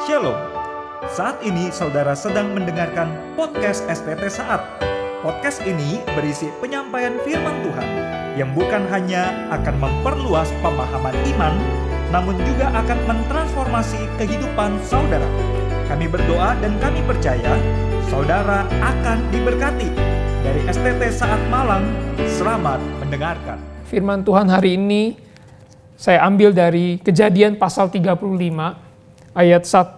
Shalom. Saat ini saudara sedang mendengarkan podcast STT Saat. Podcast ini berisi penyampaian firman Tuhan yang bukan hanya akan memperluas pemahaman iman, namun juga akan mentransformasi kehidupan saudara. Kami berdoa dan kami percaya saudara akan diberkati. Dari STT Saat Malang, selamat mendengarkan. Firman Tuhan hari ini saya ambil dari Kejadian pasal 35 ayat 1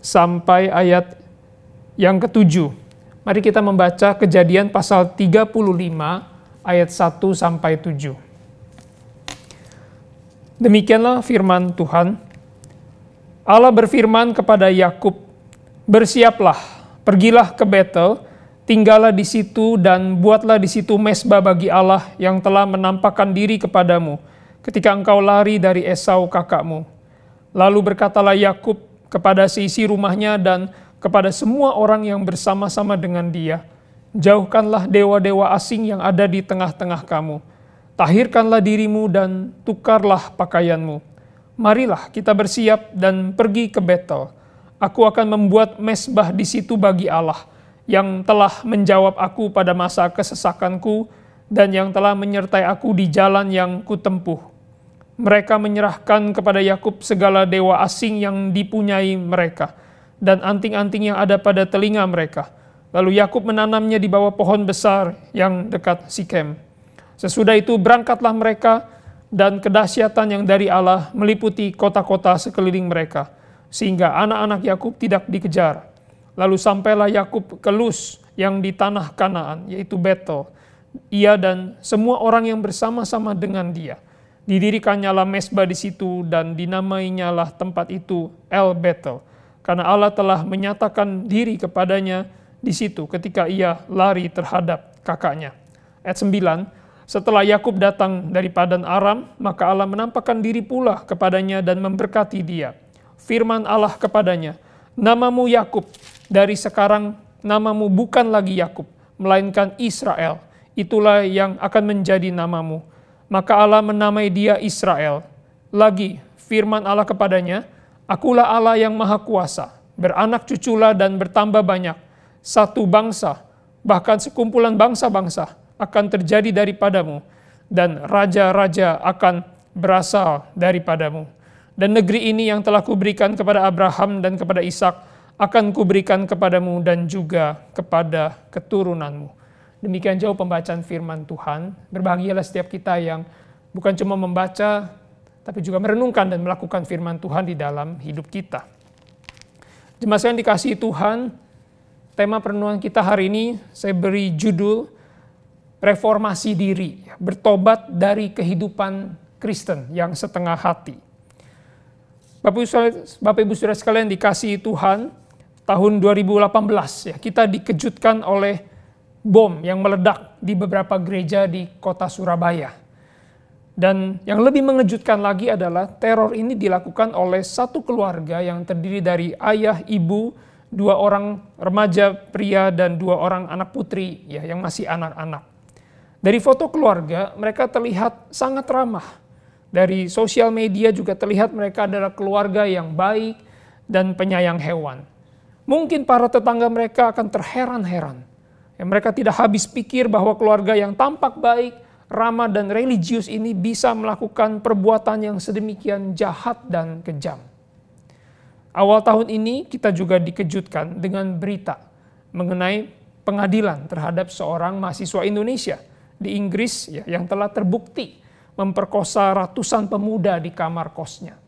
sampai ayat yang ketujuh. Mari kita membaca Kejadian pasal 35 ayat 1 sampai 7. Demikianlah firman Tuhan. Allah berfirman kepada Yakub, "Bersiaplah, pergilah ke Betel, tinggallah di situ dan buatlah di situ mesbah bagi Allah yang telah menampakkan diri kepadamu ketika engkau lari dari Esau kakakmu. Lalu berkatalah Yakub kepada seisi rumahnya dan kepada semua orang yang bersama-sama dengan dia, jauhkanlah dewa-dewa asing yang ada di tengah-tengah kamu. Tahirkanlah dirimu dan tukarlah pakaianmu. Marilah kita bersiap dan pergi ke Betel. Aku akan membuat mesbah di situ bagi Allah yang telah menjawab aku pada masa kesesakanku dan yang telah menyertai aku di jalan yang kutempuh. Mereka menyerahkan kepada Yakub segala dewa asing yang dipunyai mereka dan anting-anting yang ada pada telinga mereka. Lalu Yakub menanamnya di bawah pohon besar yang dekat Sikem. Sesudah itu berangkatlah mereka dan kedahsyatan yang dari Allah meliputi kota-kota sekeliling mereka, sehingga anak-anak Yakub tidak dikejar. Lalu sampailah Yakub ke Lus yang di tanah Kanaan, yaitu Betel. Ia dan semua orang yang bersama-sama dengan dia. Didirikannya lah mesbah di situ dan dinamainya lah tempat itu El Betel. Karena Allah telah menyatakan diri kepadanya di situ ketika ia lari terhadap kakaknya. Ayat 9, setelah Yakub datang dari padan Aram, maka Allah menampakkan diri pula kepadanya dan memberkati dia. Firman Allah kepadanya, "Namamu Yakub, dari sekarang namamu bukan lagi Yakub, melainkan Israel. Itulah yang akan menjadi namamu." Maka Allah menamai dia Israel. Lagi, firman Allah kepadanya, "Akulah Allah yang Maha Kuasa, beranak cuculah dan bertambah banyak, satu bangsa, bahkan sekumpulan bangsa-bangsa." akan terjadi daripadamu, dan raja-raja akan berasal daripadamu. Dan negeri ini yang telah kuberikan kepada Abraham dan kepada Ishak akan kuberikan kepadamu dan juga kepada keturunanmu. Demikian jauh pembacaan firman Tuhan. Berbahagialah setiap kita yang bukan cuma membaca, tapi juga merenungkan dan melakukan firman Tuhan di dalam hidup kita. Jemaat yang dikasih Tuhan, tema perenungan kita hari ini saya beri judul reformasi diri, bertobat dari kehidupan Kristen yang setengah hati. Bapak Ibu, Saudara sekalian dikasih Tuhan, tahun 2018 ya kita dikejutkan oleh bom yang meledak di beberapa gereja di kota Surabaya. Dan yang lebih mengejutkan lagi adalah teror ini dilakukan oleh satu keluarga yang terdiri dari ayah, ibu, dua orang remaja pria dan dua orang anak putri ya yang masih anak-anak. Dari foto keluarga, mereka terlihat sangat ramah. Dari sosial media juga terlihat mereka adalah keluarga yang baik dan penyayang hewan. Mungkin para tetangga mereka akan terheran-heran. Ya, mereka tidak habis pikir bahwa keluarga yang tampak baik, ramah dan religius ini bisa melakukan perbuatan yang sedemikian jahat dan kejam. Awal tahun ini kita juga dikejutkan dengan berita mengenai pengadilan terhadap seorang mahasiswa Indonesia di Inggris ya, yang telah terbukti memperkosa ratusan pemuda di kamar kosnya.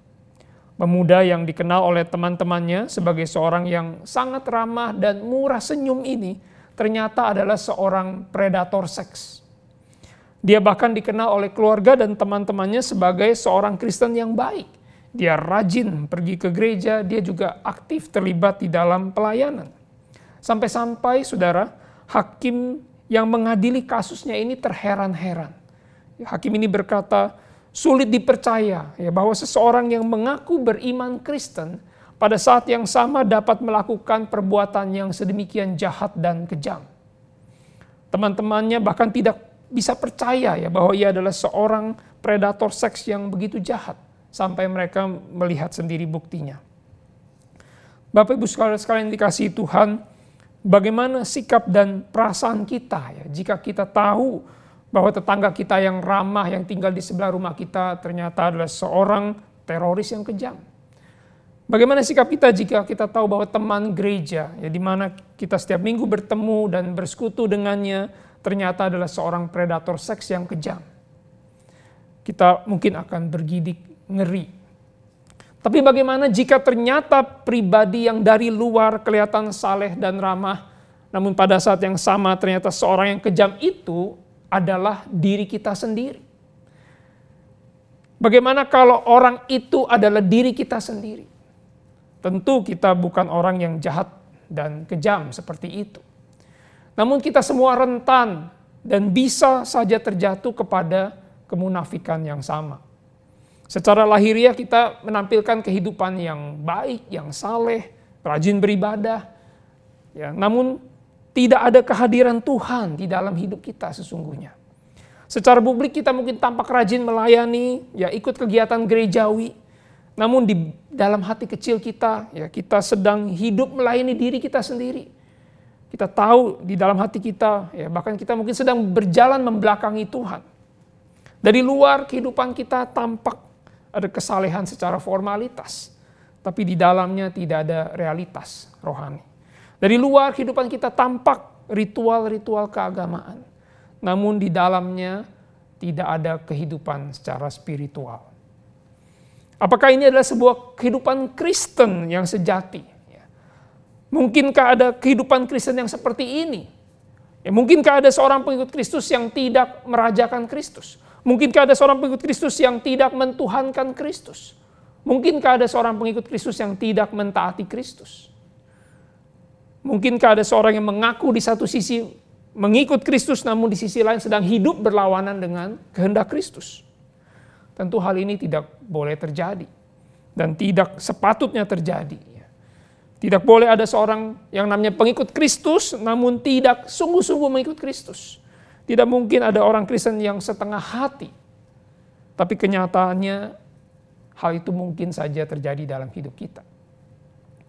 Pemuda yang dikenal oleh teman-temannya sebagai seorang yang sangat ramah dan murah senyum ini ternyata adalah seorang predator seks. Dia bahkan dikenal oleh keluarga dan teman-temannya sebagai seorang Kristen yang baik. Dia rajin pergi ke gereja, dia juga aktif terlibat di dalam pelayanan. Sampai-sampai saudara, hakim yang mengadili kasusnya ini terheran-heran. Hakim ini berkata, sulit dipercaya ya bahwa seseorang yang mengaku beriman Kristen pada saat yang sama dapat melakukan perbuatan yang sedemikian jahat dan kejam. Teman-temannya bahkan tidak bisa percaya ya bahwa ia adalah seorang predator seks yang begitu jahat sampai mereka melihat sendiri buktinya. Bapak Ibu sekalian dikasih Tuhan, bagaimana sikap dan perasaan kita ya jika kita tahu bahwa tetangga kita yang ramah yang tinggal di sebelah rumah kita ternyata adalah seorang teroris yang kejam. Bagaimana sikap kita jika kita tahu bahwa teman gereja ya di mana kita setiap minggu bertemu dan bersekutu dengannya ternyata adalah seorang predator seks yang kejam. Kita mungkin akan bergidik ngeri. Tapi bagaimana jika ternyata pribadi yang dari luar kelihatan saleh dan ramah, namun pada saat yang sama ternyata seorang yang kejam itu adalah diri kita sendiri. Bagaimana kalau orang itu adalah diri kita sendiri? Tentu kita bukan orang yang jahat dan kejam seperti itu. Namun kita semua rentan dan bisa saja terjatuh kepada kemunafikan yang sama. Secara lahiriah kita menampilkan kehidupan yang baik, yang saleh, rajin beribadah. Ya, namun tidak ada kehadiran Tuhan di dalam hidup kita sesungguhnya. Secara publik kita mungkin tampak rajin melayani, ya ikut kegiatan gerejawi. Namun di dalam hati kecil kita, ya kita sedang hidup melayani diri kita sendiri. Kita tahu di dalam hati kita, ya bahkan kita mungkin sedang berjalan membelakangi Tuhan. Dari luar kehidupan kita tampak ada kesalehan secara formalitas, tapi di dalamnya tidak ada realitas rohani. Dari luar kehidupan kita tampak ritual-ritual keagamaan, namun di dalamnya tidak ada kehidupan secara spiritual. Apakah ini adalah sebuah kehidupan Kristen yang sejati? Ya. Mungkinkah ada kehidupan Kristen yang seperti ini? Ya, mungkinkah ada seorang pengikut Kristus yang tidak merajakan Kristus? Mungkinkah ada seorang pengikut Kristus yang tidak mentuhankan Kristus? Mungkinkah ada seorang pengikut Kristus yang tidak mentaati Kristus? Mungkinkah ada seorang yang mengaku di satu sisi mengikut Kristus namun di sisi lain sedang hidup berlawanan dengan kehendak Kristus? Tentu hal ini tidak boleh terjadi dan tidak sepatutnya terjadi. Tidak boleh ada seorang yang namanya pengikut Kristus namun tidak sungguh-sungguh mengikut Kristus. Tidak mungkin ada orang Kristen yang setengah hati. Tapi kenyataannya hal itu mungkin saja terjadi dalam hidup kita.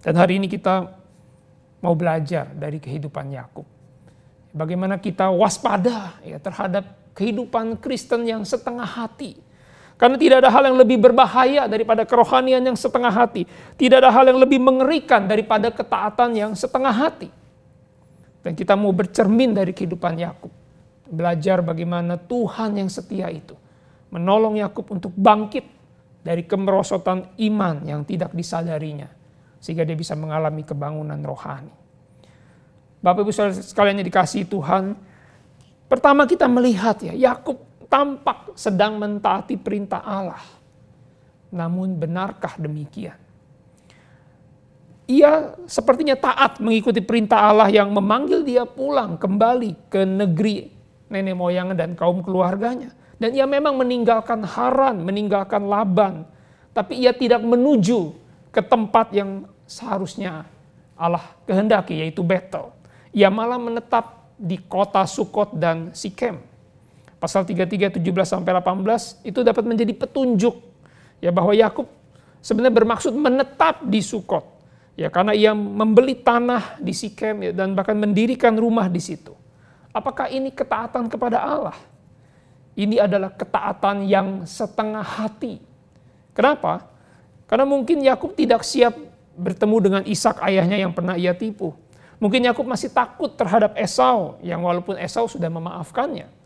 Dan hari ini kita mau belajar dari kehidupan Yakub. Bagaimana kita waspada ya terhadap kehidupan Kristen yang setengah hati. Karena tidak ada hal yang lebih berbahaya daripada kerohanian yang setengah hati. Tidak ada hal yang lebih mengerikan daripada ketaatan yang setengah hati. Dan kita mau bercermin dari kehidupan Yakub. Belajar bagaimana Tuhan yang setia itu menolong Yakub untuk bangkit dari kemerosotan iman yang tidak disadarinya sehingga dia bisa mengalami kebangunan rohani. Bapak Ibu sekalian yang dikasih Tuhan, pertama kita melihat ya, Yakub tampak sedang mentaati perintah Allah. Namun benarkah demikian? Ia sepertinya taat mengikuti perintah Allah yang memanggil dia pulang kembali ke negeri nenek moyang dan kaum keluarganya. Dan ia memang meninggalkan Haran, meninggalkan Laban. Tapi ia tidak menuju ke tempat yang seharusnya Allah kehendaki yaitu Betel. Ia malah menetap di kota Sukot dan Sikem. Pasal 33 17 sampai 18 itu dapat menjadi petunjuk ya bahwa Yakub sebenarnya bermaksud menetap di Sukot. Ya karena ia membeli tanah di Sikem ya, dan bahkan mendirikan rumah di situ. Apakah ini ketaatan kepada Allah? Ini adalah ketaatan yang setengah hati. Kenapa? Karena mungkin Yakub tidak siap bertemu dengan Ishak ayahnya yang pernah ia tipu. Mungkin Yakub masih takut terhadap Esau yang walaupun Esau sudah memaafkannya.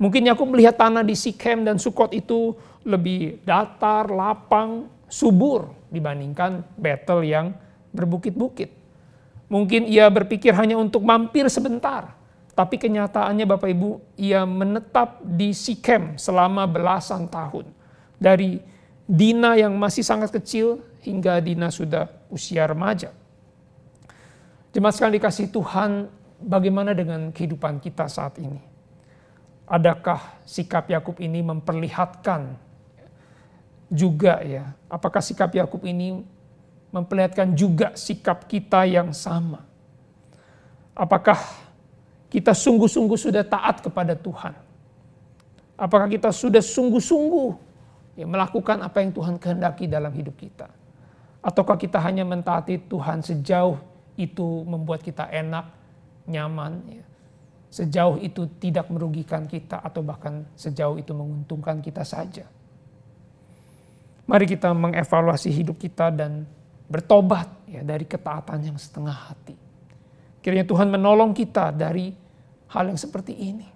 Mungkin Yakub melihat tanah di Sikem dan Sukot itu lebih datar, lapang, subur dibandingkan Betel yang berbukit-bukit. Mungkin ia berpikir hanya untuk mampir sebentar, tapi kenyataannya Bapak Ibu, ia menetap di Sikem selama belasan tahun. Dari Dina yang masih sangat kecil hingga Dina sudah usia remaja. Jemaat sekali dikasih Tuhan, bagaimana dengan kehidupan kita saat ini? Adakah sikap Yakub ini memperlihatkan juga ya? Apakah sikap Yakub ini memperlihatkan juga sikap kita yang sama? Apakah kita sungguh-sungguh sudah taat kepada Tuhan? Apakah kita sudah sungguh-sungguh ya, melakukan apa yang Tuhan kehendaki dalam hidup kita? Ataukah kita hanya mentaati Tuhan sejauh itu membuat kita enak, nyaman, ya. Sejauh itu tidak merugikan kita atau bahkan sejauh itu menguntungkan kita saja. Mari kita mengevaluasi hidup kita dan bertobat ya dari ketaatan yang setengah hati. Kiranya Tuhan menolong kita dari hal yang seperti ini.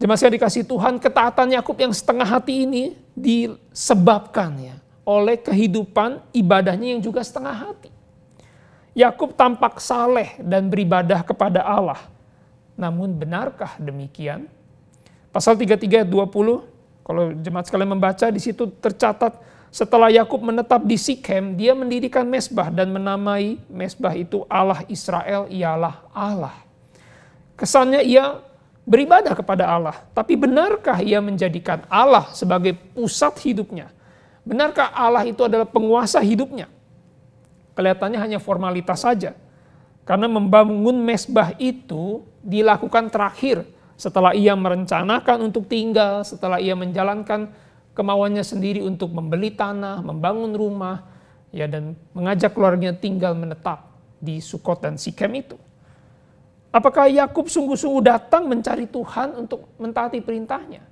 Jemaat saya dikasih Tuhan, ketaatan Yakub yang setengah hati ini disebabkan ya oleh kehidupan ibadahnya yang juga setengah hati. Yakub tampak saleh dan beribadah kepada Allah. Namun benarkah demikian? Pasal 33 ayat 20 kalau jemaat sekalian membaca di situ tercatat setelah Yakub menetap di Sikhem, dia mendirikan mesbah dan menamai mesbah itu Allah Israel ialah Allah. Kesannya ia beribadah kepada Allah, tapi benarkah ia menjadikan Allah sebagai pusat hidupnya? Benarkah Allah itu adalah penguasa hidupnya? Kelihatannya hanya formalitas saja. Karena membangun mesbah itu dilakukan terakhir setelah ia merencanakan untuk tinggal, setelah ia menjalankan kemauannya sendiri untuk membeli tanah, membangun rumah, ya dan mengajak keluarganya tinggal menetap di Sukot dan Sikem itu. Apakah Yakub sungguh-sungguh datang mencari Tuhan untuk mentaati perintahnya?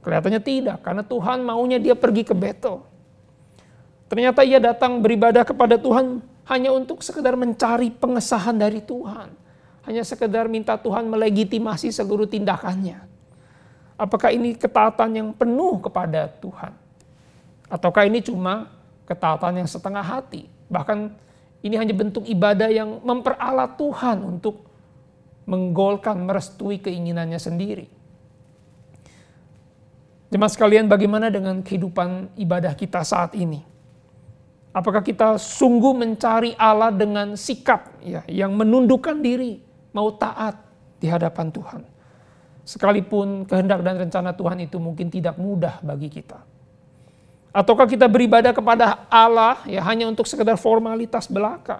Kelihatannya tidak, karena Tuhan maunya dia pergi ke Betel. Ternyata ia datang beribadah kepada Tuhan hanya untuk sekedar mencari pengesahan dari Tuhan hanya sekedar minta Tuhan melegitimasi seluruh tindakannya. Apakah ini ketaatan yang penuh kepada Tuhan? Ataukah ini cuma ketaatan yang setengah hati? Bahkan ini hanya bentuk ibadah yang memperalat Tuhan untuk menggolkan, merestui keinginannya sendiri. Jemaat sekalian, bagaimana dengan kehidupan ibadah kita saat ini? Apakah kita sungguh mencari Allah dengan sikap ya, yang menundukkan diri, mau taat di hadapan Tuhan. Sekalipun kehendak dan rencana Tuhan itu mungkin tidak mudah bagi kita. Ataukah kita beribadah kepada Allah ya hanya untuk sekedar formalitas belaka.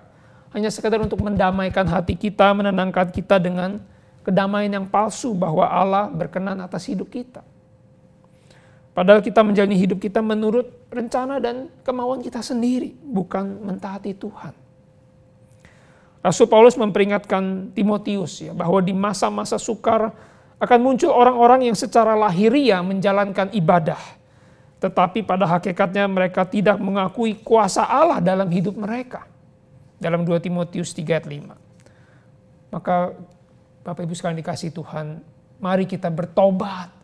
Hanya sekedar untuk mendamaikan hati kita, menenangkan kita dengan kedamaian yang palsu bahwa Allah berkenan atas hidup kita. Padahal kita menjalani hidup kita menurut rencana dan kemauan kita sendiri, bukan mentaati Tuhan. Rasul Paulus memperingatkan Timotius ya bahwa di masa-masa sukar akan muncul orang-orang yang secara lahiriah menjalankan ibadah. Tetapi pada hakikatnya mereka tidak mengakui kuasa Allah dalam hidup mereka. Dalam 2 Timotius 3 ayat 5. Maka Bapak Ibu sekalian dikasih Tuhan, mari kita bertobat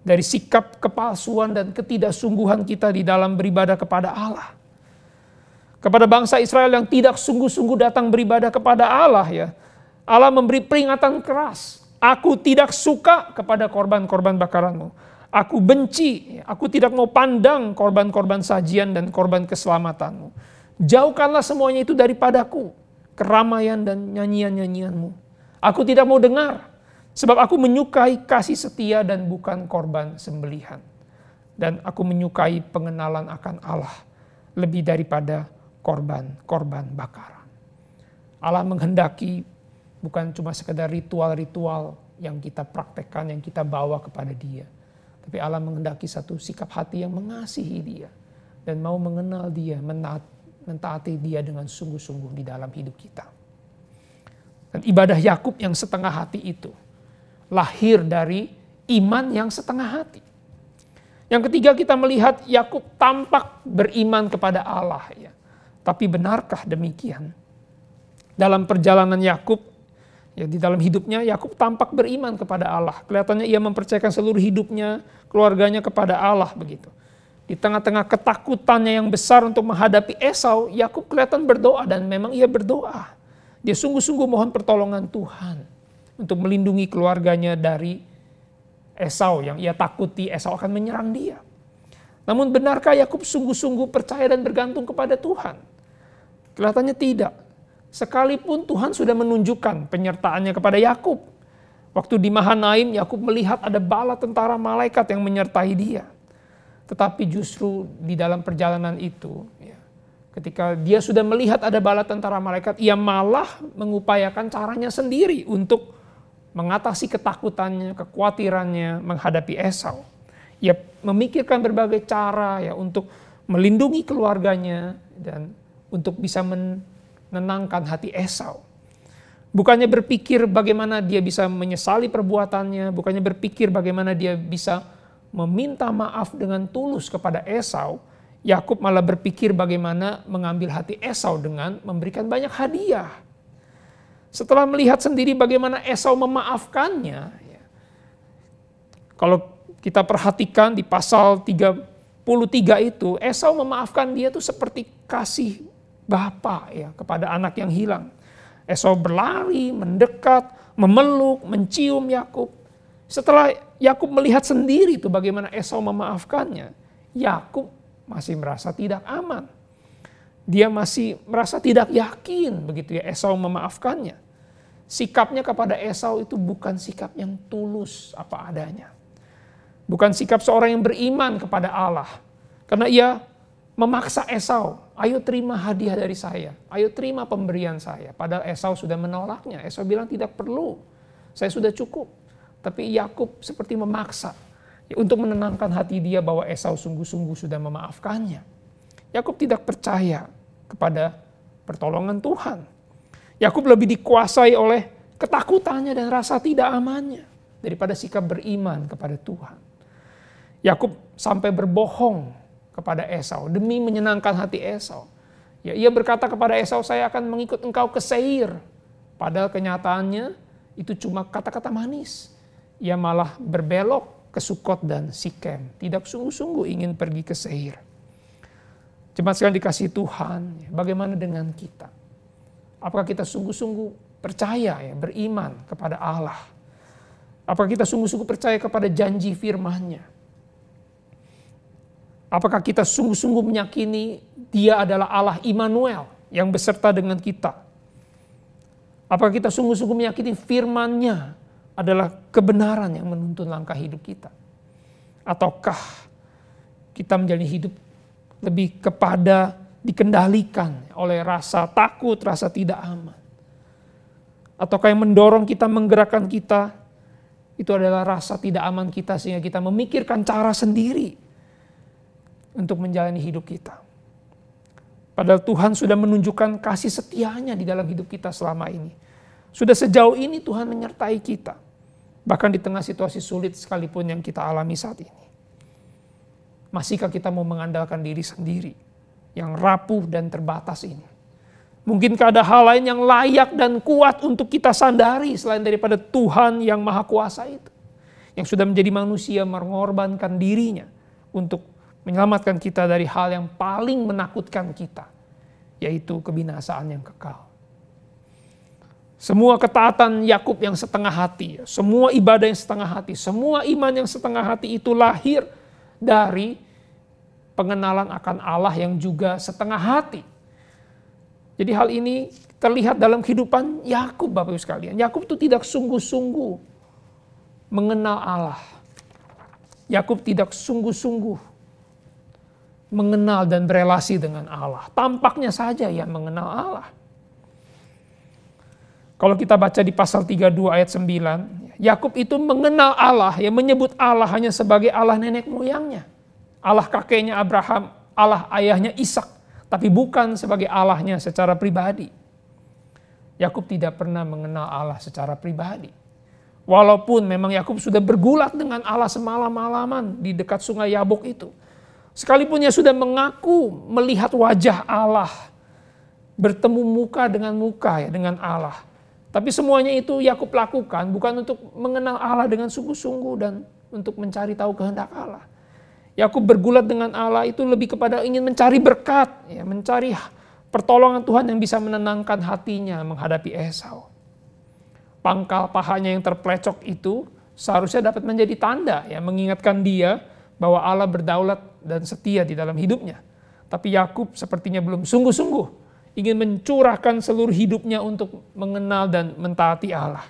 dari sikap kepalsuan dan ketidaksungguhan kita di dalam beribadah kepada Allah kepada bangsa Israel yang tidak sungguh-sungguh datang beribadah kepada Allah ya. Allah memberi peringatan keras. Aku tidak suka kepada korban-korban bakaranmu. Aku benci, aku tidak mau pandang korban-korban sajian dan korban keselamatanmu. Jauhkanlah semuanya itu daripadaku, keramaian dan nyanyian-nyanyianmu. Aku tidak mau dengar, sebab aku menyukai kasih setia dan bukan korban sembelihan. Dan aku menyukai pengenalan akan Allah lebih daripada korban-korban bakaran. Allah menghendaki bukan cuma sekedar ritual-ritual yang kita praktekkan, yang kita bawa kepada dia. Tapi Allah menghendaki satu sikap hati yang mengasihi dia. Dan mau mengenal dia, mentaati dia dengan sungguh-sungguh di dalam hidup kita. Dan ibadah Yakub yang setengah hati itu lahir dari iman yang setengah hati. Yang ketiga kita melihat Yakub tampak beriman kepada Allah ya. Tapi benarkah demikian? Dalam perjalanan Yakub, ya di dalam hidupnya Yakub tampak beriman kepada Allah. Kelihatannya ia mempercayakan seluruh hidupnya, keluarganya kepada Allah begitu. Di tengah-tengah ketakutannya yang besar untuk menghadapi Esau, Yakub kelihatan berdoa dan memang ia berdoa. Dia sungguh-sungguh mohon pertolongan Tuhan untuk melindungi keluarganya dari Esau yang ia takuti Esau akan menyerang dia. Namun benarkah Yakub sungguh-sungguh percaya dan bergantung kepada Tuhan? Kelihatannya tidak. Sekalipun Tuhan sudah menunjukkan penyertaannya kepada Yakub. Waktu di Mahanaim, Yakub melihat ada bala tentara malaikat yang menyertai dia. Tetapi justru di dalam perjalanan itu, ya, ketika dia sudah melihat ada bala tentara malaikat, ia malah mengupayakan caranya sendiri untuk mengatasi ketakutannya, kekhawatirannya menghadapi Esau. Ia memikirkan berbagai cara ya untuk melindungi keluarganya dan untuk bisa menenangkan hati Esau. Bukannya berpikir bagaimana dia bisa menyesali perbuatannya, bukannya berpikir bagaimana dia bisa meminta maaf dengan tulus kepada Esau, Yakub malah berpikir bagaimana mengambil hati Esau dengan memberikan banyak hadiah. Setelah melihat sendiri bagaimana Esau memaafkannya, ya, kalau kita perhatikan di pasal 33 itu, Esau memaafkan dia itu seperti kasih bapak ya kepada anak yang hilang. Esau berlari, mendekat, memeluk, mencium Yakub. Setelah Yakub melihat sendiri itu bagaimana Esau memaafkannya, Yakub masih merasa tidak aman. Dia masih merasa tidak yakin begitu ya Esau memaafkannya. Sikapnya kepada Esau itu bukan sikap yang tulus apa adanya. Bukan sikap seorang yang beriman kepada Allah. Karena ia memaksa Esau, ayo terima hadiah dari saya, ayo terima pemberian saya. Padahal Esau sudah menolaknya. Esau bilang tidak perlu, saya sudah cukup. Tapi Yakub seperti memaksa ya, untuk menenangkan hati dia bahwa Esau sungguh-sungguh sudah memaafkannya. Yakub tidak percaya kepada pertolongan Tuhan. Yakub lebih dikuasai oleh ketakutannya dan rasa tidak amannya daripada sikap beriman kepada Tuhan. Yakub sampai berbohong kepada Esau demi menyenangkan hati Esau. Ya, ia berkata kepada Esau, saya akan mengikut engkau ke Seir. Padahal kenyataannya itu cuma kata-kata manis. Ia malah berbelok ke Sukot dan Sikem. Tidak sungguh-sungguh ingin pergi ke Seir. Jemaat sekalian dikasih Tuhan, bagaimana dengan kita? Apakah kita sungguh-sungguh percaya ya, beriman kepada Allah? Apakah kita sungguh-sungguh percaya kepada janji firman-Nya? Apakah kita sungguh-sungguh meyakini dia adalah Allah Immanuel yang beserta dengan kita? Apakah kita sungguh-sungguh meyakini firman-Nya adalah kebenaran yang menuntun langkah hidup kita? Ataukah kita menjalani hidup lebih kepada dikendalikan oleh rasa takut, rasa tidak aman? Ataukah yang mendorong kita, menggerakkan kita, itu adalah rasa tidak aman kita sehingga kita memikirkan cara sendiri untuk menjalani hidup kita. Padahal Tuhan sudah menunjukkan kasih setianya di dalam hidup kita selama ini. Sudah sejauh ini Tuhan menyertai kita. Bahkan di tengah situasi sulit sekalipun yang kita alami saat ini. Masihkah kita mau mengandalkan diri sendiri yang rapuh dan terbatas ini? Mungkinkah ada hal lain yang layak dan kuat untuk kita sandari selain daripada Tuhan yang maha kuasa itu? Yang sudah menjadi manusia mengorbankan dirinya untuk menyelamatkan kita dari hal yang paling menakutkan kita, yaitu kebinasaan yang kekal. Semua ketaatan Yakub yang setengah hati, semua ibadah yang setengah hati, semua iman yang setengah hati itu lahir dari pengenalan akan Allah yang juga setengah hati. Jadi hal ini terlihat dalam kehidupan Yakub Bapak Ibu sekalian. Yakub itu tidak sungguh-sungguh mengenal Allah. Yakub tidak sungguh-sungguh mengenal dan berelasi dengan Allah. Tampaknya saja ia mengenal Allah. Kalau kita baca di pasal 32 ayat 9, Yakub itu mengenal Allah, yang menyebut Allah hanya sebagai Allah nenek moyangnya. Allah kakeknya Abraham, Allah ayahnya Ishak, tapi bukan sebagai Allahnya secara pribadi. Yakub tidak pernah mengenal Allah secara pribadi. Walaupun memang Yakub sudah bergulat dengan Allah semalam-malaman di dekat sungai Yabok itu. Sekalipun ia sudah mengaku melihat wajah Allah, bertemu muka dengan muka ya dengan Allah. Tapi semuanya itu Yakub lakukan bukan untuk mengenal Allah dengan sungguh-sungguh dan untuk mencari tahu kehendak Allah. Yakub bergulat dengan Allah itu lebih kepada ingin mencari berkat, ya, mencari pertolongan Tuhan yang bisa menenangkan hatinya menghadapi Esau. Pangkal pahanya yang terplecok itu seharusnya dapat menjadi tanda ya mengingatkan dia bahwa Allah berdaulat dan setia di dalam hidupnya. Tapi Yakub sepertinya belum sungguh-sungguh ingin mencurahkan seluruh hidupnya untuk mengenal dan mentaati Allah.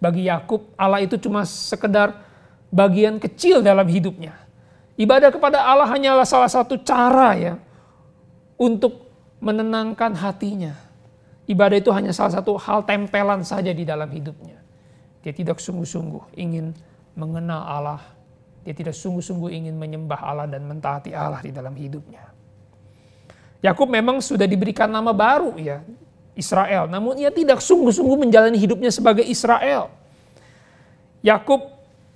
Bagi Yakub, Allah itu cuma sekedar bagian kecil dalam hidupnya. Ibadah kepada Allah hanyalah salah satu cara ya untuk menenangkan hatinya. Ibadah itu hanya salah satu hal tempelan saja di dalam hidupnya. Dia tidak sungguh-sungguh ingin mengenal Allah Dia tidak sungguh-sungguh ingin menyembah Allah dan mentaati Allah di dalam hidupnya. Yakub memang sudah diberikan nama baru ya, Israel. Namun ia tidak sungguh-sungguh menjalani hidupnya sebagai Israel. Yakub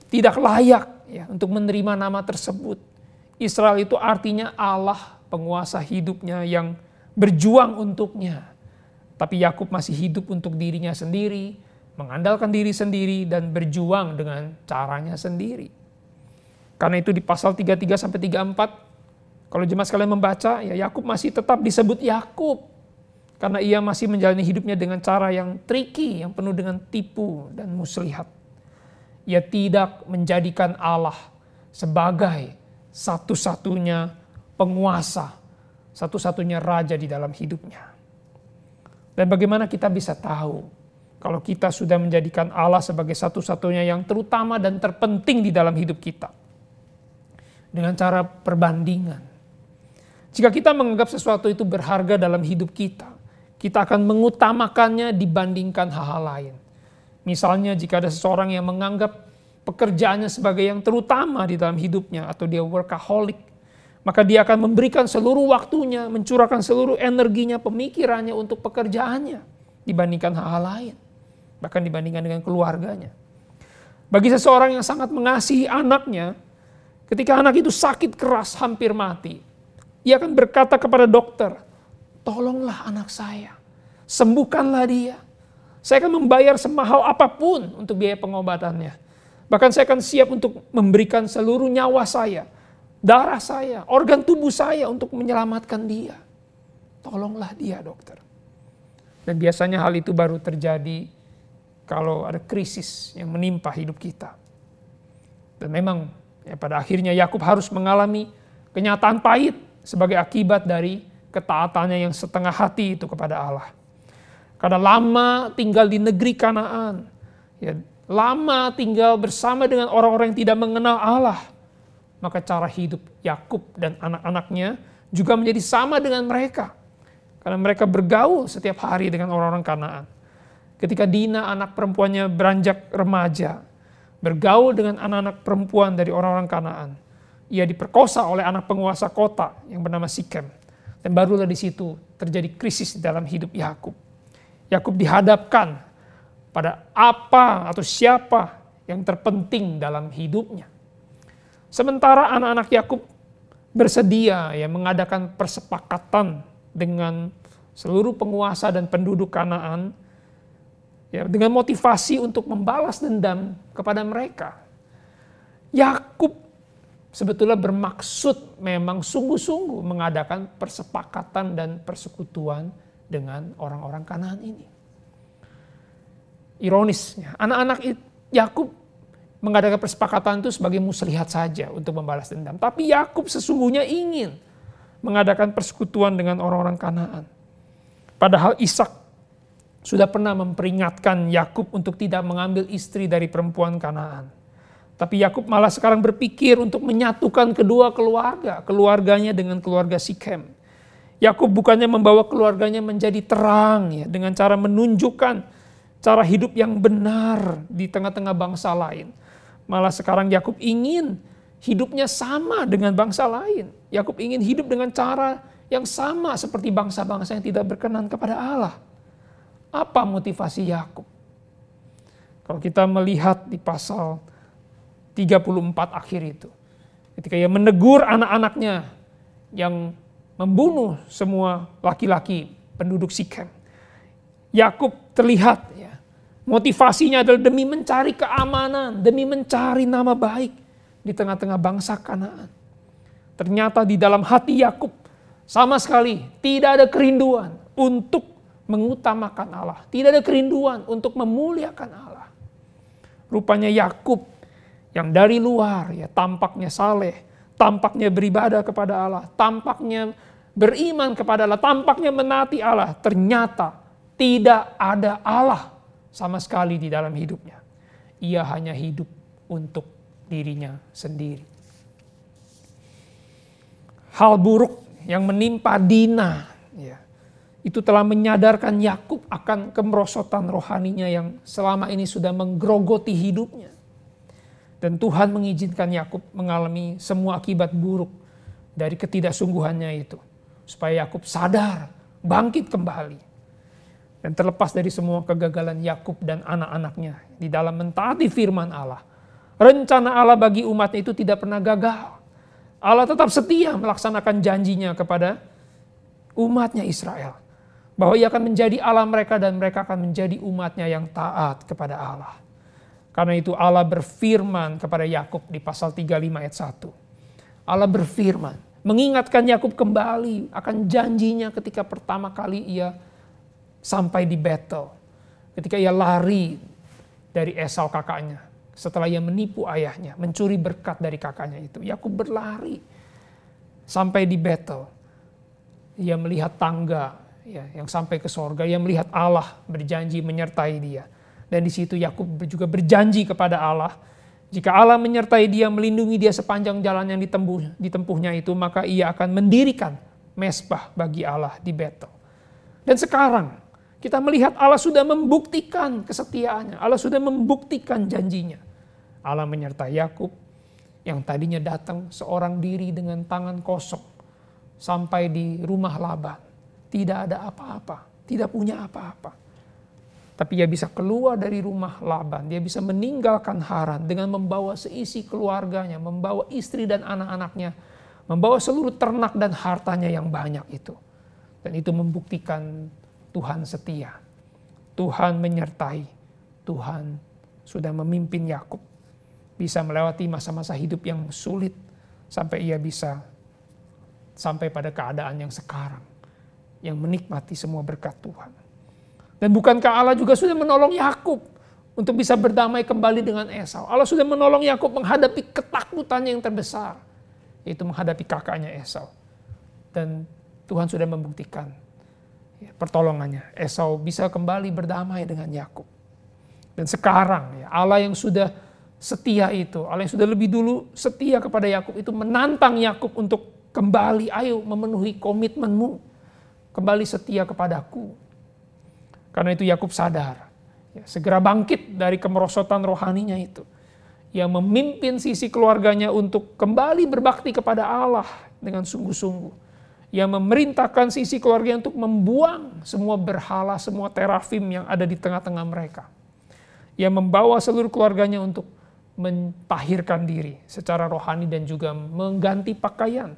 tidak layak ya untuk menerima nama tersebut. Israel itu artinya Allah penguasa hidupnya yang berjuang untuknya. Tapi Yakub masih hidup untuk dirinya sendiri, mengandalkan diri sendiri dan berjuang dengan caranya sendiri. Karena itu di pasal 33 sampai 34 kalau jemaat sekalian membaca ya Yakub masih tetap disebut Yakub karena ia masih menjalani hidupnya dengan cara yang tricky, yang penuh dengan tipu dan muslihat. Ia tidak menjadikan Allah sebagai satu-satunya penguasa, satu-satunya raja di dalam hidupnya. Dan bagaimana kita bisa tahu kalau kita sudah menjadikan Allah sebagai satu-satunya yang terutama dan terpenting di dalam hidup kita? Dengan cara perbandingan. Jika kita menganggap sesuatu itu berharga dalam hidup kita, kita akan mengutamakannya dibandingkan hal-hal lain. Misalnya jika ada seseorang yang menganggap pekerjaannya sebagai yang terutama di dalam hidupnya atau dia workaholic, maka dia akan memberikan seluruh waktunya, mencurahkan seluruh energinya, pemikirannya untuk pekerjaannya dibandingkan hal-hal lain. Bahkan dibandingkan dengan keluarganya. Bagi seseorang yang sangat mengasihi anaknya, ketika anak itu sakit keras hampir mati, ia akan berkata kepada dokter, tolonglah anak saya, sembuhkanlah dia. Saya akan membayar semahal apa pun untuk biaya pengobatannya. Bahkan saya akan siap untuk memberikan seluruh nyawa saya darah saya, organ tubuh saya untuk menyelamatkan dia. Tolonglah dia dokter. Dan biasanya hal itu baru terjadi kalau ada krisis yang menimpa hidup kita. Dan memang ya pada akhirnya Yakub harus mengalami kenyataan pahit sebagai akibat dari ketaatannya yang setengah hati itu kepada Allah. Karena lama tinggal di negeri Kanaan, ya, lama tinggal bersama dengan orang-orang yang tidak mengenal Allah, maka cara hidup Yakub dan anak-anaknya juga menjadi sama dengan mereka. Karena mereka bergaul setiap hari dengan orang-orang Kanaan. Ketika Dina anak perempuannya beranjak remaja, bergaul dengan anak-anak perempuan dari orang-orang Kanaan. Ia diperkosa oleh anak penguasa kota yang bernama Sikem. Dan barulah di situ terjadi krisis dalam hidup Yakub. Yakub dihadapkan pada apa atau siapa yang terpenting dalam hidupnya. Sementara anak-anak Yakub bersedia ya mengadakan persepakatan dengan seluruh penguasa dan penduduk Kanaan ya dengan motivasi untuk membalas dendam kepada mereka. Yakub sebetulnya bermaksud memang sungguh-sungguh mengadakan persepakatan dan persekutuan dengan orang-orang Kanaan ini. Ironisnya, anak-anak Yakub mengadakan persepakatan itu sebagai muslihat saja untuk membalas dendam. Tapi Yakub sesungguhnya ingin mengadakan persekutuan dengan orang-orang Kanaan. Padahal Ishak sudah pernah memperingatkan Yakub untuk tidak mengambil istri dari perempuan Kanaan. Tapi Yakub malah sekarang berpikir untuk menyatukan kedua keluarga, keluarganya dengan keluarga Sikem. Yakub bukannya membawa keluarganya menjadi terang ya dengan cara menunjukkan cara hidup yang benar di tengah-tengah bangsa lain Malah sekarang Yakub ingin hidupnya sama dengan bangsa lain. Yakub ingin hidup dengan cara yang sama seperti bangsa-bangsa yang tidak berkenan kepada Allah. Apa motivasi Yakub? Kalau kita melihat di pasal 34 akhir itu. Ketika ia menegur anak-anaknya yang membunuh semua laki-laki penduduk Sikem. Yakub terlihat Motivasinya adalah demi mencari keamanan, demi mencari nama baik di tengah-tengah bangsa Kanaan. Ternyata di dalam hati Yakub sama sekali tidak ada kerinduan untuk mengutamakan Allah, tidak ada kerinduan untuk memuliakan Allah. Rupanya Yakub yang dari luar ya tampaknya saleh, tampaknya beribadah kepada Allah, tampaknya beriman kepada Allah, tampaknya menati Allah, ternyata tidak ada Allah sama sekali di dalam hidupnya. Ia hanya hidup untuk dirinya sendiri. Hal buruk yang menimpa Dina ya, itu telah menyadarkan Yakub akan kemerosotan rohaninya yang selama ini sudah menggerogoti hidupnya. Dan Tuhan mengizinkan Yakub mengalami semua akibat buruk dari ketidaksungguhannya itu. Supaya Yakub sadar, bangkit kembali. Dan terlepas dari semua kegagalan Yakub dan anak-anaknya di dalam mentaati firman Allah. Rencana Allah bagi umatnya itu tidak pernah gagal. Allah tetap setia melaksanakan janjinya kepada umatnya Israel. Bahwa ia akan menjadi Allah mereka dan mereka akan menjadi umatnya yang taat kepada Allah. Karena itu Allah berfirman kepada Yakub di pasal 35 ayat 1. Allah berfirman, mengingatkan Yakub kembali akan janjinya ketika pertama kali ia sampai di battle. Ketika ia lari dari Esau kakaknya. Setelah ia menipu ayahnya, mencuri berkat dari kakaknya itu. Yakub berlari sampai di battle. Ia melihat tangga ya, yang sampai ke sorga. Ia melihat Allah berjanji menyertai dia. Dan di situ Yakub juga berjanji kepada Allah jika Allah menyertai dia, melindungi dia sepanjang jalan yang ditempuh, ditempuhnya itu, maka ia akan mendirikan mesbah bagi Allah di Betel. Dan sekarang kita melihat Allah sudah membuktikan kesetiaannya. Allah sudah membuktikan janjinya. Allah menyertai Yakub yang tadinya datang seorang diri dengan tangan kosong sampai di rumah Laban. Tidak ada apa-apa, tidak punya apa-apa. Tapi ia bisa keluar dari rumah Laban, dia bisa meninggalkan Haran dengan membawa seisi keluarganya, membawa istri dan anak-anaknya, membawa seluruh ternak dan hartanya yang banyak itu. Dan itu membuktikan Tuhan setia. Tuhan menyertai. Tuhan sudah memimpin Yakub bisa melewati masa-masa hidup yang sulit sampai ia bisa sampai pada keadaan yang sekarang yang menikmati semua berkat Tuhan. Dan bukankah Allah juga sudah menolong Yakub untuk bisa berdamai kembali dengan Esau? Allah sudah menolong Yakub menghadapi ketakutannya yang terbesar, yaitu menghadapi kakaknya Esau. Dan Tuhan sudah membuktikan ya, pertolongannya. Esau bisa kembali berdamai dengan Yakub. Dan sekarang ya, Allah yang sudah setia itu, Allah yang sudah lebih dulu setia kepada Yakub itu menantang Yakub untuk kembali, ayo memenuhi komitmenmu, kembali setia kepadaku. Karena itu Yakub sadar, ya, segera bangkit dari kemerosotan rohaninya itu. Yang memimpin sisi keluarganya untuk kembali berbakti kepada Allah dengan sungguh-sungguh. Yang memerintahkan sisi keluarga untuk membuang semua berhala, semua terafim yang ada di tengah-tengah mereka. Yang membawa seluruh keluarganya untuk mentahirkan diri secara rohani dan juga mengganti pakaian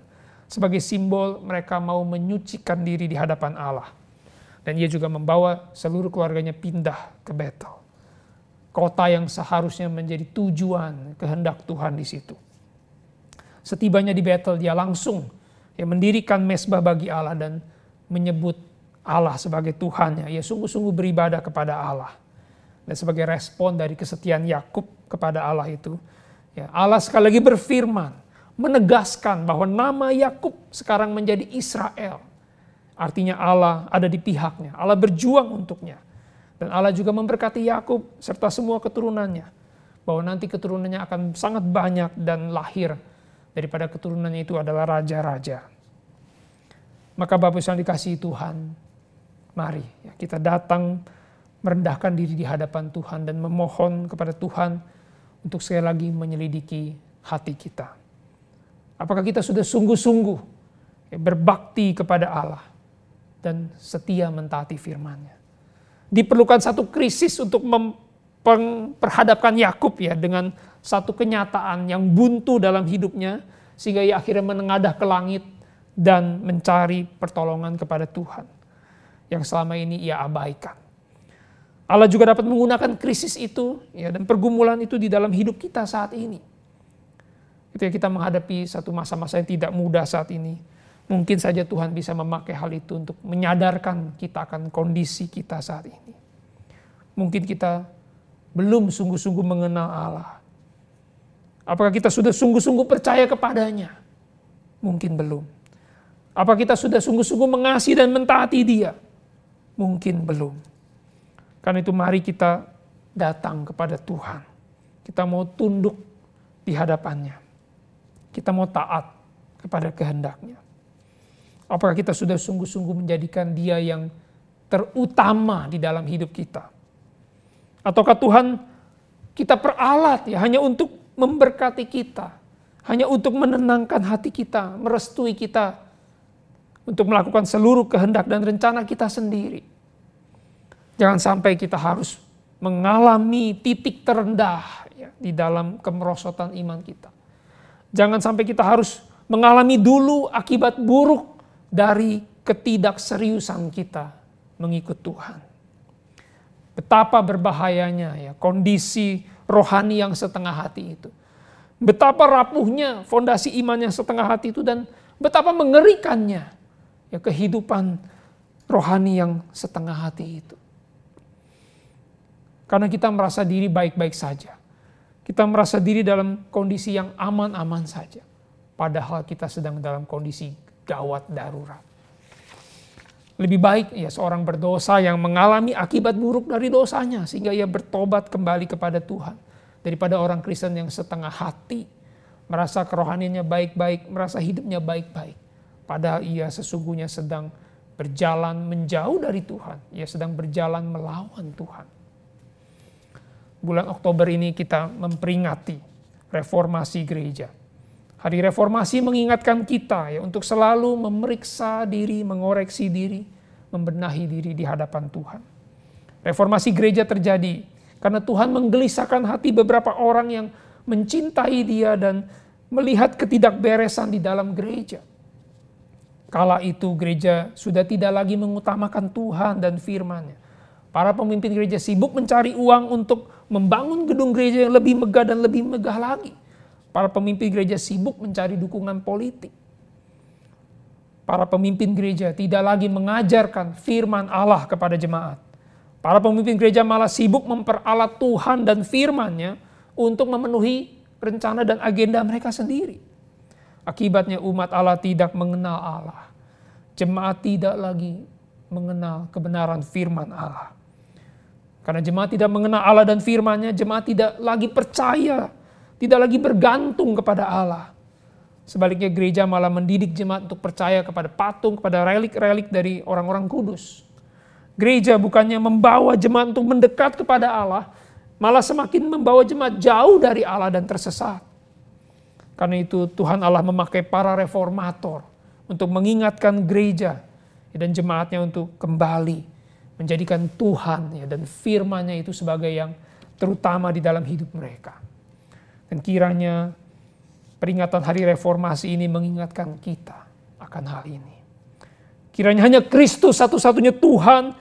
sebagai simbol mereka mau menyucikan diri di hadapan Allah. Dan ia juga membawa seluruh keluarganya pindah ke Betel. Kota yang seharusnya menjadi tujuan kehendak Tuhan di situ. Setibanya di Betel, dia langsung ya, mendirikan mesbah bagi Allah dan menyebut Allah sebagai Tuhannya. Ia sungguh-sungguh beribadah kepada Allah. Dan sebagai respon dari kesetiaan Yakub kepada Allah itu, ya, Allah sekali lagi berfirman, menegaskan bahwa nama Yakub sekarang menjadi Israel Artinya Allah ada di pihaknya, Allah berjuang untuknya. Dan Allah juga memberkati Yakub serta semua keturunannya. Bahwa nanti keturunannya akan sangat banyak dan lahir daripada keturunannya itu adalah raja-raja. Maka Bapak yang dikasih Tuhan, mari ya, kita datang merendahkan diri di hadapan Tuhan dan memohon kepada Tuhan untuk sekali lagi menyelidiki hati kita. Apakah kita sudah sungguh-sungguh ya, berbakti kepada Allah? Dan setia mentaati firman-Nya. Diperlukan satu krisis untuk memperhadapkan Yakub ya dengan satu kenyataan yang buntu dalam hidupnya sehingga ia akhirnya menengadah ke langit dan mencari pertolongan kepada Tuhan yang selama ini ia abaikan. Allah juga dapat menggunakan krisis itu ya dan pergumulan itu di dalam hidup kita saat ini. Ketika kita menghadapi satu masa-masa yang tidak mudah saat ini, Mungkin saja Tuhan bisa memakai hal itu untuk menyadarkan kita akan kondisi kita saat ini. Mungkin kita belum sungguh-sungguh mengenal Allah. Apakah kita sudah sungguh-sungguh percaya kepadanya? Mungkin belum. Apa kita sudah sungguh-sungguh mengasihi dan mentaati dia? Mungkin belum. Karena itu mari kita datang kepada Tuhan. Kita mau tunduk di hadapannya. Kita mau taat kepada kehendaknya. Apakah kita sudah sungguh-sungguh menjadikan dia yang terutama di dalam hidup kita? Ataukah Tuhan kita peralat ya hanya untuk memberkati kita, hanya untuk menenangkan hati kita, merestui kita, untuk melakukan seluruh kehendak dan rencana kita sendiri. Jangan sampai kita harus mengalami titik terendah ya, di dalam kemerosotan iman kita. Jangan sampai kita harus mengalami dulu akibat buruk dari ketidakseriusan kita mengikut Tuhan. Betapa berbahayanya ya kondisi rohani yang setengah hati itu. Betapa rapuhnya fondasi iman yang setengah hati itu dan betapa mengerikannya ya kehidupan rohani yang setengah hati itu. Karena kita merasa diri baik-baik saja. Kita merasa diri dalam kondisi yang aman-aman saja. Padahal kita sedang dalam kondisi gawat darurat. Lebih baik ya seorang berdosa yang mengalami akibat buruk dari dosanya sehingga ia bertobat kembali kepada Tuhan daripada orang Kristen yang setengah hati merasa kerohaniannya baik-baik, merasa hidupnya baik-baik. Padahal ia sesungguhnya sedang berjalan menjauh dari Tuhan. Ia sedang berjalan melawan Tuhan. Bulan Oktober ini kita memperingati reformasi gereja. Hari reformasi mengingatkan kita ya untuk selalu memeriksa diri, mengoreksi diri, membenahi diri di hadapan Tuhan. Reformasi gereja terjadi karena Tuhan menggelisahkan hati beberapa orang yang mencintai dia dan melihat ketidakberesan di dalam gereja. Kala itu gereja sudah tidak lagi mengutamakan Tuhan dan firman-Nya. Para pemimpin gereja sibuk mencari uang untuk membangun gedung gereja yang lebih megah dan lebih megah lagi. Para pemimpin gereja sibuk mencari dukungan politik. Para pemimpin gereja tidak lagi mengajarkan firman Allah kepada jemaat. Para pemimpin gereja malah sibuk memperalat Tuhan dan firman-Nya untuk memenuhi rencana dan agenda mereka sendiri. Akibatnya umat Allah tidak mengenal Allah. Jemaat tidak lagi mengenal kebenaran firman Allah. Karena jemaat tidak mengenal Allah dan firman-Nya, jemaat tidak lagi percaya, tidak lagi bergantung kepada Allah. Sebaliknya gereja malah mendidik jemaat untuk percaya kepada patung, kepada relik-relik dari orang-orang kudus. Gereja bukannya membawa jemaat untuk mendekat kepada Allah, malah semakin membawa jemaat jauh dari Allah dan tersesat. Karena itu Tuhan Allah memakai para reformator untuk mengingatkan gereja dan jemaatnya untuk kembali menjadikan Tuhan dan firman-Nya itu sebagai yang terutama di dalam hidup mereka. Dan kiranya peringatan hari reformasi ini mengingatkan kita akan hal ini. Kiranya hanya Kristus satu-satunya Tuhan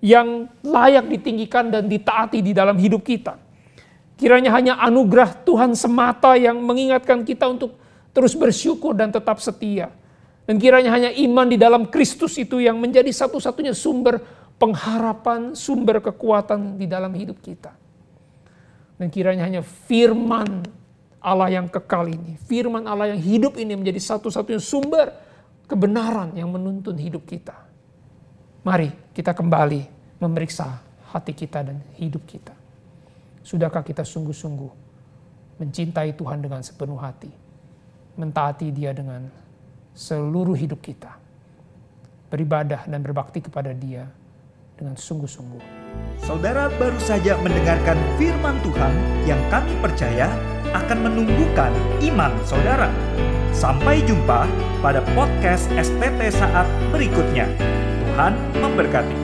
yang layak ditinggikan dan ditaati di dalam hidup kita. Kiranya hanya anugerah Tuhan semata yang mengingatkan kita untuk terus bersyukur dan tetap setia. Dan kiranya hanya iman di dalam Kristus itu yang menjadi satu-satunya sumber pengharapan, sumber kekuatan di dalam hidup kita. Dan kiranya hanya firman Allah yang kekal ini, firman Allah yang hidup ini menjadi satu-satunya sumber kebenaran yang menuntun hidup kita. Mari kita kembali memeriksa hati kita dan hidup kita. Sudahkah kita sungguh-sungguh mencintai Tuhan dengan sepenuh hati, mentaati Dia dengan seluruh hidup kita, beribadah dan berbakti kepada Dia dengan sungguh-sungguh. Saudara baru saja mendengarkan firman Tuhan yang kami percaya akan menumbuhkan iman saudara. Sampai jumpa pada podcast STT saat berikutnya. Tuhan memberkati.